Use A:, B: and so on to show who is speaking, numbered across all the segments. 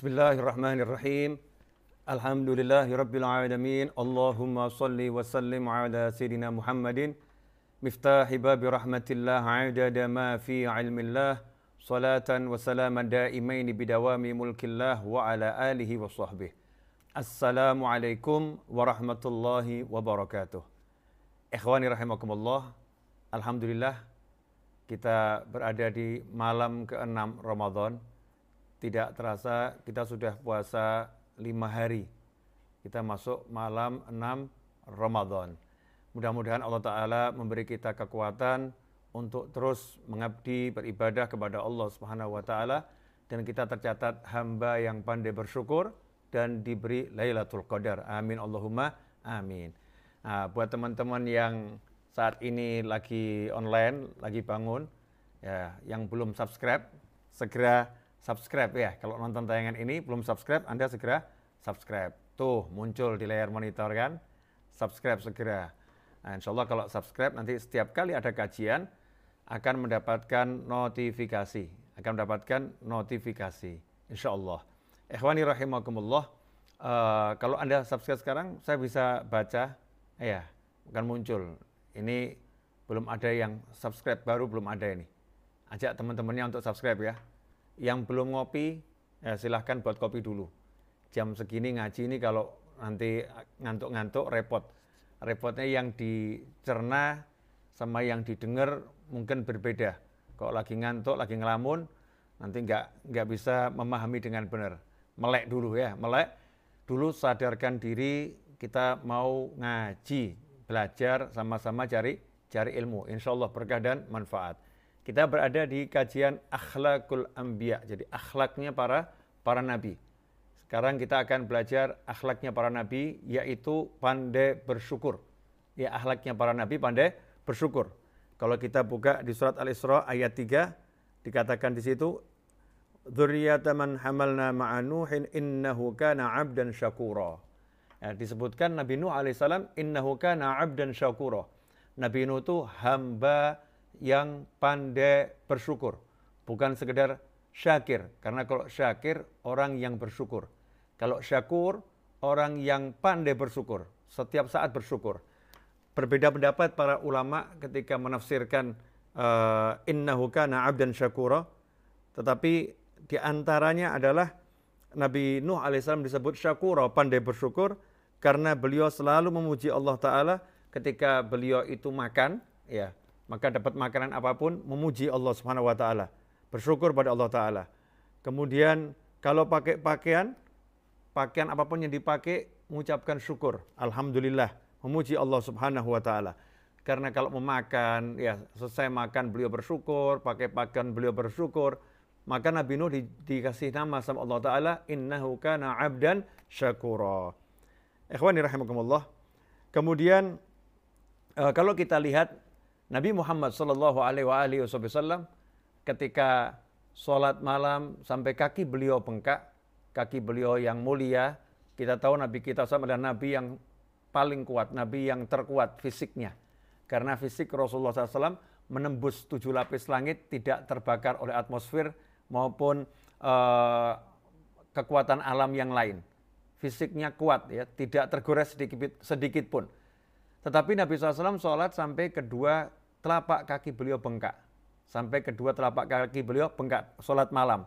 A: Bismillahirrahmanirrahim. Alhamdulillahi rabbil alamin. Allahumma salli wa sallim ala sayyidina Muhammadin miftahi babi rahmatillah adada ma fi ilmillah salatan wa salaman daimain bidawami mulkillah wa ala alihi wa sahbihi. Assalamualaikum warahmatullahi wabarakatuh. Ikhwani rahimakumullah. Alhamdulillah kita berada di malam ke-6 Ramadan tidak terasa kita sudah puasa lima hari. Kita masuk malam enam Ramadan. Mudah-mudahan Allah Ta'ala memberi kita kekuatan untuk terus mengabdi beribadah kepada Allah Subhanahu wa taala dan kita tercatat hamba yang pandai bersyukur dan diberi Lailatul Qadar. Amin Allahumma amin. Nah, buat teman-teman yang saat ini lagi online, lagi bangun, ya, yang belum subscribe, segera subscribe ya. Kalau nonton tayangan ini belum subscribe, Anda segera subscribe. Tuh muncul di layar monitor kan, subscribe segera. Nah, insya Allah kalau subscribe nanti setiap kali ada kajian akan mendapatkan notifikasi, akan mendapatkan notifikasi, insya Allah. Ikhwani rahimakumullah, uh, kalau Anda subscribe sekarang, saya bisa baca, ya, akan muncul. Ini belum ada yang subscribe baru, belum ada ini. Ajak teman-temannya untuk subscribe ya. Yang belum ngopi, ya silahkan buat kopi dulu. Jam segini ngaji ini kalau nanti ngantuk-ngantuk repot. Repotnya yang dicerna sama yang didengar mungkin berbeda. Kalau lagi ngantuk, lagi ngelamun, nanti nggak nggak bisa memahami dengan benar. Melek dulu ya, melek dulu sadarkan diri kita mau ngaji, belajar sama-sama cari cari ilmu. Insya Allah berkah dan manfaat. Kita berada di kajian akhlakul anbiya. Jadi akhlaknya para para nabi. Sekarang kita akan belajar akhlaknya para nabi yaitu pandai bersyukur. Ya akhlaknya para nabi pandai bersyukur. Kalau kita buka di surat Al-Isra ayat 3 dikatakan di situ dzurriyyata hamalna ma'a Nuhin innahu kana 'abdan syakura. Ya, disebutkan Nabi Nuh alaihissalam innahu kana 'abdan syakura. Nabi Nuh itu hamba yang pandai bersyukur. Bukan sekedar syakir. Karena kalau syakir, orang yang bersyukur. Kalau syakur, orang yang pandai bersyukur. Setiap saat bersyukur. Berbeda pendapat para ulama ketika menafsirkan uh, innahu kana abdan syakura. Tetapi di antaranya adalah Nabi Nuh alaihissalam disebut syakura, pandai bersyukur, karena beliau selalu memuji Allah Ta'ala ketika beliau itu makan, ya maka dapat makanan apa pun memuji Allah Subhanahu wa taala, bersyukur pada Allah taala. Kemudian kalau pakai pakaian, pakaian apa pun yang dipakai mengucapkan syukur, alhamdulillah, memuji Allah Subhanahu wa taala. Karena kalau memakan, ya selesai makan beliau bersyukur, pakai pakaian beliau bersyukur, maka Nabi Nuh di, dikasih nama sama Allah Ta'ala, innahu kana abdan syakura. Ikhwani rahimakumullah. Kemudian, uh, kalau kita lihat Nabi Muhammad Shallallahu Alaihi Wasallam ketika sholat malam sampai kaki beliau bengkak, kaki beliau yang mulia, kita tahu Nabi kita sama adalah Nabi yang paling kuat, Nabi yang terkuat fisiknya. Karena fisik Rasulullah SAW menembus tujuh lapis langit, tidak terbakar oleh atmosfer maupun uh, kekuatan alam yang lain. Fisiknya kuat, ya, tidak tergores sedikit, sedikit pun. Tetapi Nabi SAW sholat sampai kedua telapak kaki beliau bengkak. Sampai kedua telapak kaki beliau bengkak, sholat malam.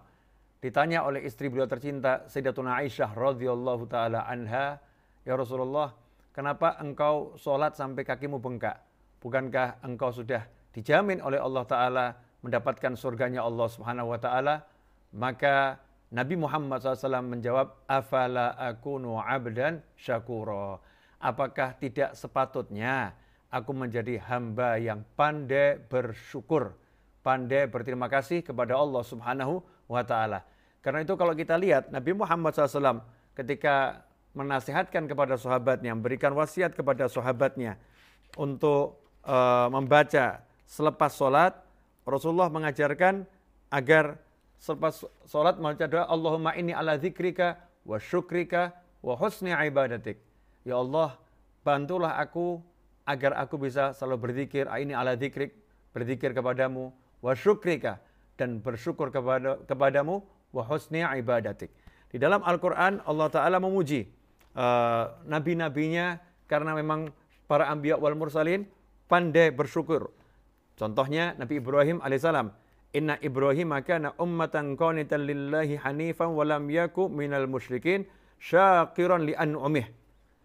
A: Ditanya oleh istri beliau tercinta, Sayyidatuna Aisyah radhiyallahu taala anha, "Ya Rasulullah, kenapa engkau sholat sampai kakimu bengkak? Bukankah engkau sudah dijamin oleh Allah taala mendapatkan surganya Allah Subhanahu wa taala?" Maka Nabi Muhammad SAW menjawab, "Afala akunu abdan syakura." Apakah tidak sepatutnya aku menjadi hamba yang pandai bersyukur, pandai berterima kasih kepada Allah Subhanahu wa taala. Karena itu kalau kita lihat Nabi Muhammad SAW ketika menasihatkan kepada sahabatnya, memberikan wasiat kepada sahabatnya untuk uh, membaca selepas sholat, Rasulullah mengajarkan agar selepas sholat membaca doa Allahumma inni ala zikrika wa syukrika wa husni ibadatik. Ya Allah, bantulah aku agar aku bisa selalu berzikir, ah, ini ala zikrik, berzikir kepadamu, wa syukrika, dan bersyukur kepada, kepadamu, wa husni ibadatik. Di dalam Al-Quran Allah Ta'ala memuji uh, nabi-nabinya karena memang para ambiya wal mursalin pandai bersyukur. Contohnya Nabi Ibrahim alaihissalam. Inna Ibrahim kana ummatan qanitan lillahi hanifan wa lam yaku minal musyrikin syakiran li an'umih.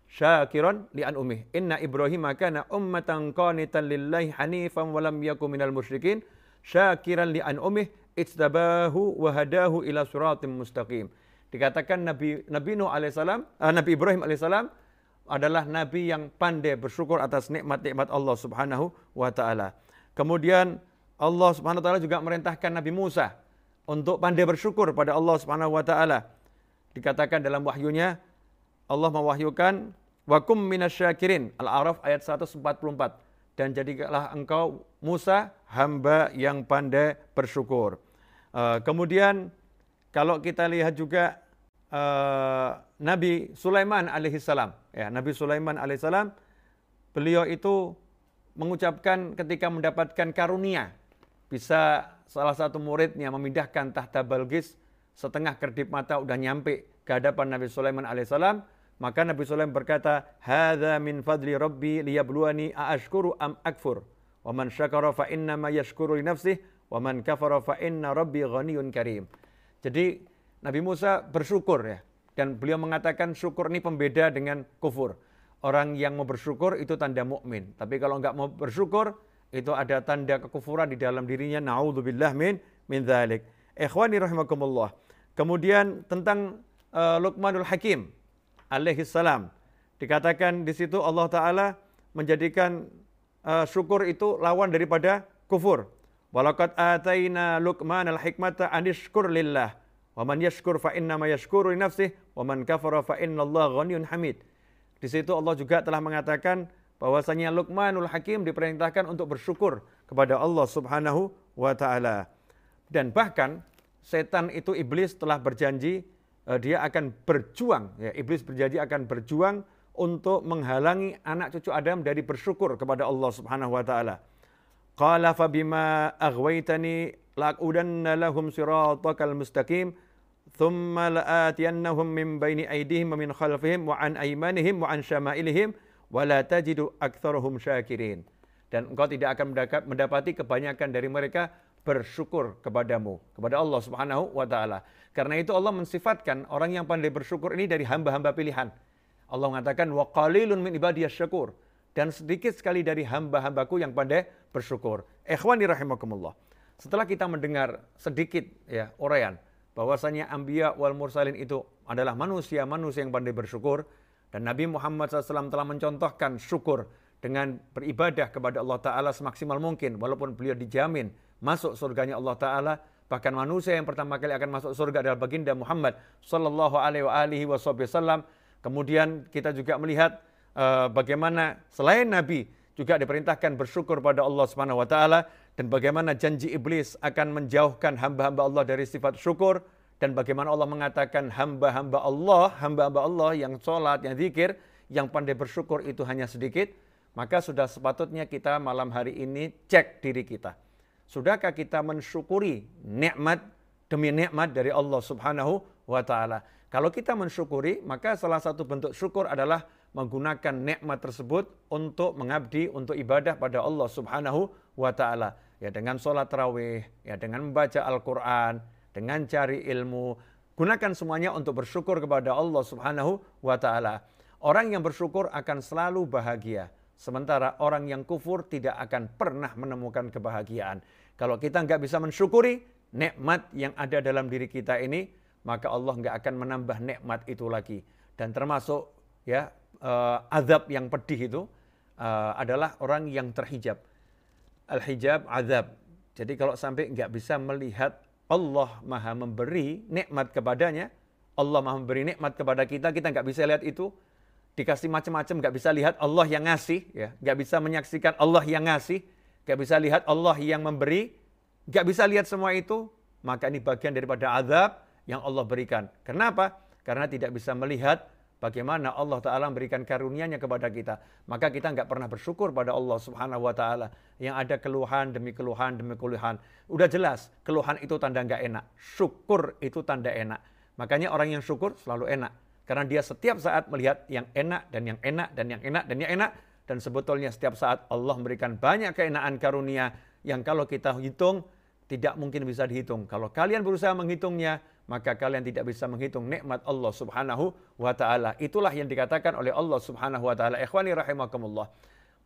A: Syakiran li an'umih. Inna Ibrahim kana ummatan qanitan lillahi hanifan wa lam yaku minal musyrikin syakiran li an'umih itstabahu wa hadahu ila suratim mustaqim. Dikatakan Nabi Nabi Nuh alaihissalam, uh, Nabi Ibrahim alaihissalam adalah nabi yang pandai bersyukur atas nikmat-nikmat Allah Subhanahu wa taala. Kemudian Allah Subhanahu wa taala juga merintahkan Nabi Musa untuk pandai bersyukur pada Allah Subhanahu wa taala. Dikatakan dalam wahyunya Allah mewahyukan wakum minasyakirin. Al-A'raf ayat 144 dan jadikanlah engkau Musa hamba yang pandai bersyukur. Uh, kemudian kalau kita lihat juga uh, Nabi Sulaiman alaihissalam, ya Nabi Sulaiman alaihissalam, beliau itu mengucapkan ketika mendapatkan karunia bisa salah satu muridnya memindahkan tahta Balgis setengah kedip mata udah nyampe ke hadapan Nabi Sulaiman alaihissalam maka Nabi Sulaiman berkata hadza min fadli rabbi liyabluwani aashkuru am akfur wa man syakara fa inna ma yashkuru li nafsihi wa man kafara fa inna rabbi ghaniyun karim jadi Nabi Musa bersyukur ya. Dan beliau mengatakan syukur ini pembeda dengan kufur. Orang yang mau bersyukur itu tanda mukmin. Tapi kalau nggak mau bersyukur, itu ada tanda kekufuran di dalam dirinya. Na'udzubillah min min dzalik. Ikhwani rahimakumullah. Kemudian tentang uh, Luqmanul Hakim alaihi salam. Dikatakan di situ Allah taala menjadikan uh, syukur itu lawan daripada kufur. Walaqad ataina Luqman al-hikmata anishkur lillah. Wa man yashkur fa inna ma yashkuru li nafsih wa man kafara fa inna Allah ghaniyun hamid. Di situ Allah juga telah mengatakan bahwasanya Luqmanul Hakim diperintahkan untuk bersyukur kepada Allah Subhanahu wa taala. Dan bahkan setan itu iblis telah berjanji dia akan berjuang ya iblis berjanji akan berjuang untuk menghalangi anak cucu Adam dari bersyukur kepada Allah Subhanahu wa taala. Qala fa bima aghwaytani la'udanna lahum siratakal mustaqim thumma la'atiyannahum min baini aydihim wa min khalfihim wa an aymanihim wa an syama'ilihim wa la tajidu aktsarahum syakirin. Dan engkau tidak akan mendapati kebanyakan dari mereka bersyukur kepadamu, kepada Allah Subhanahu wa taala. Karena itu Allah mensifatkan orang yang pandai bersyukur ini dari hamba-hamba pilihan. Allah mengatakan wa qalilun min ibadiyas syakur dan sedikit sekali dari hamba-hambaku yang pandai bersyukur. Ikhwani rahimakumullah. Setelah kita mendengar sedikit ya uraian bahwasanya anbiya wal mursalin itu adalah manusia-manusia yang pandai bersyukur dan Nabi Muhammad SAW telah mencontohkan syukur dengan beribadah kepada Allah Ta'ala semaksimal mungkin walaupun beliau dijamin masuk surganya Allah Ta'ala bahkan manusia yang pertama kali akan masuk surga adalah baginda Muhammad Sallallahu Alaihi Wasallam kemudian kita juga melihat uh, bagaimana selain Nabi juga diperintahkan bersyukur pada Allah Subhanahu wa taala dan bagaimana janji iblis akan menjauhkan hamba-hamba Allah dari sifat syukur dan bagaimana Allah mengatakan hamba-hamba Allah, hamba-hamba Allah yang sholat, yang zikir, yang pandai bersyukur itu hanya sedikit, maka sudah sepatutnya kita malam hari ini cek diri kita. Sudahkah kita mensyukuri nikmat demi nikmat dari Allah Subhanahu wa taala? Kalau kita mensyukuri, maka salah satu bentuk syukur adalah menggunakan nikmat tersebut untuk mengabdi, untuk ibadah pada Allah Subhanahu wa taala. Ya dengan sholat tarawih, ya dengan membaca Al-Qur'an, dengan cari ilmu, gunakan semuanya untuk bersyukur kepada Allah Subhanahu wa taala. Orang yang bersyukur akan selalu bahagia, sementara orang yang kufur tidak akan pernah menemukan kebahagiaan. Kalau kita nggak bisa mensyukuri nikmat yang ada dalam diri kita ini, maka Allah nggak akan menambah nikmat itu lagi. Dan termasuk ya uh, azab yang pedih itu uh, adalah orang yang terhijab. Al-hijab azab. Jadi kalau sampai nggak bisa melihat Allah maha memberi nikmat kepadanya, Allah maha memberi nikmat kepada kita, kita nggak bisa lihat itu, dikasih macam-macam nggak bisa lihat Allah yang ngasih, ya nggak bisa menyaksikan Allah yang ngasih, nggak bisa lihat Allah yang memberi, nggak bisa lihat semua itu, maka ini bagian daripada azab yang Allah berikan. Kenapa? Karena tidak bisa melihat bagaimana Allah Ta'ala memberikan karunia-Nya kepada kita. Maka kita nggak pernah bersyukur pada Allah Subhanahu Wa Ta'ala. Yang ada keluhan demi keluhan demi keluhan. Udah jelas, keluhan itu tanda nggak enak. Syukur itu tanda enak. Makanya orang yang syukur selalu enak. Karena dia setiap saat melihat yang enak dan yang enak dan yang enak dan yang enak. Dan sebetulnya setiap saat Allah memberikan banyak keenaan karunia yang kalau kita hitung tidak mungkin bisa dihitung. Kalau kalian berusaha menghitungnya, maka kalian tidak bisa menghitung nikmat Allah Subhanahu wa taala. Itulah yang dikatakan oleh Allah Subhanahu wa taala. Ikhwani rahimakumullah.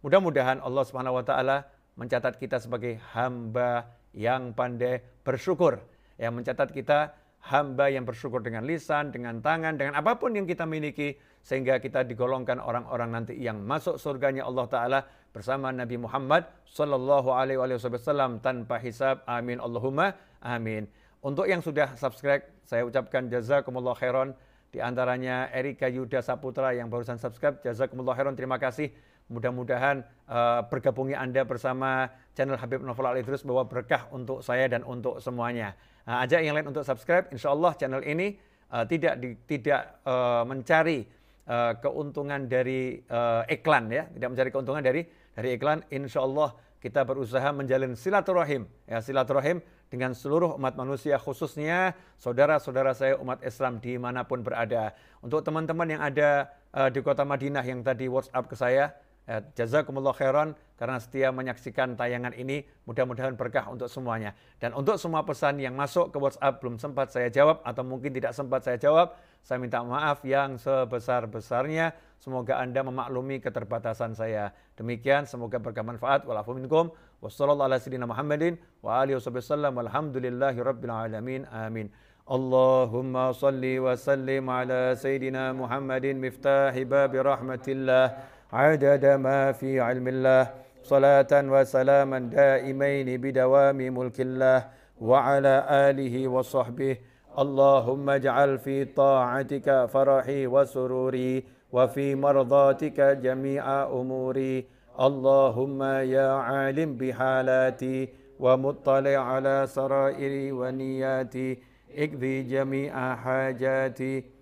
A: Mudah-mudahan Allah Subhanahu wa taala mencatat kita sebagai hamba yang pandai bersyukur. Yang mencatat kita hamba yang bersyukur dengan lisan, dengan tangan, dengan apa pun yang kita miliki sehingga kita digolongkan orang-orang nanti yang masuk surganya Allah taala bersama Nabi Muhammad sallallahu alaihi wasallam tanpa hisab. Amin Allahumma amin. Untuk yang sudah subscribe, saya ucapkan jazakumullah khairan di antaranya Erika Yuda Saputra yang barusan subscribe, jazakumullah khairan. Terima kasih. Mudah-mudahan uh, bergabungnya Anda bersama channel Habib Novel Al Idrus bahwa berkah untuk saya dan untuk semuanya. Nah, ajak yang lain untuk subscribe. Insya Allah channel ini uh, tidak di, tidak uh, mencari uh, keuntungan dari uh, iklan ya, tidak mencari keuntungan dari dari iklan. Insya Allah kita berusaha menjalin silaturahim ya silaturahim dengan seluruh umat manusia khususnya saudara-saudara saya umat Islam di mana pun berada. Untuk teman-teman yang ada uh, di kota Madinah yang tadi WhatsApp ke saya, Ya, jazakumullah khairan karena setia menyaksikan tayangan ini. Mudah-mudahan berkah untuk semuanya. Dan untuk semua pesan yang masuk ke WhatsApp belum sempat saya jawab atau mungkin tidak sempat saya jawab, saya minta maaf yang sebesar-besarnya. Semoga Anda memaklumi keterbatasan saya. Demikian, semoga berkah manfaat. Walafu minkum. Wassalamualaikum warahmatullahi wabarakatuh. Alamin. Amin. Allahumma salli wa sallim ala Sayyidina Muhammadin miftahi babi rahmatillah. عدد ما في علم الله صلاة وسلاما دائمين بدوام ملك الله وعلى آله وصحبه. اللهم اجعل في طاعتك فرحي وسروري وفي مرضاتك جميع أموري. اللهم يا عالم بحالاتي ومطلع على سرائري ونياتي. اكفي جميع حاجاتي.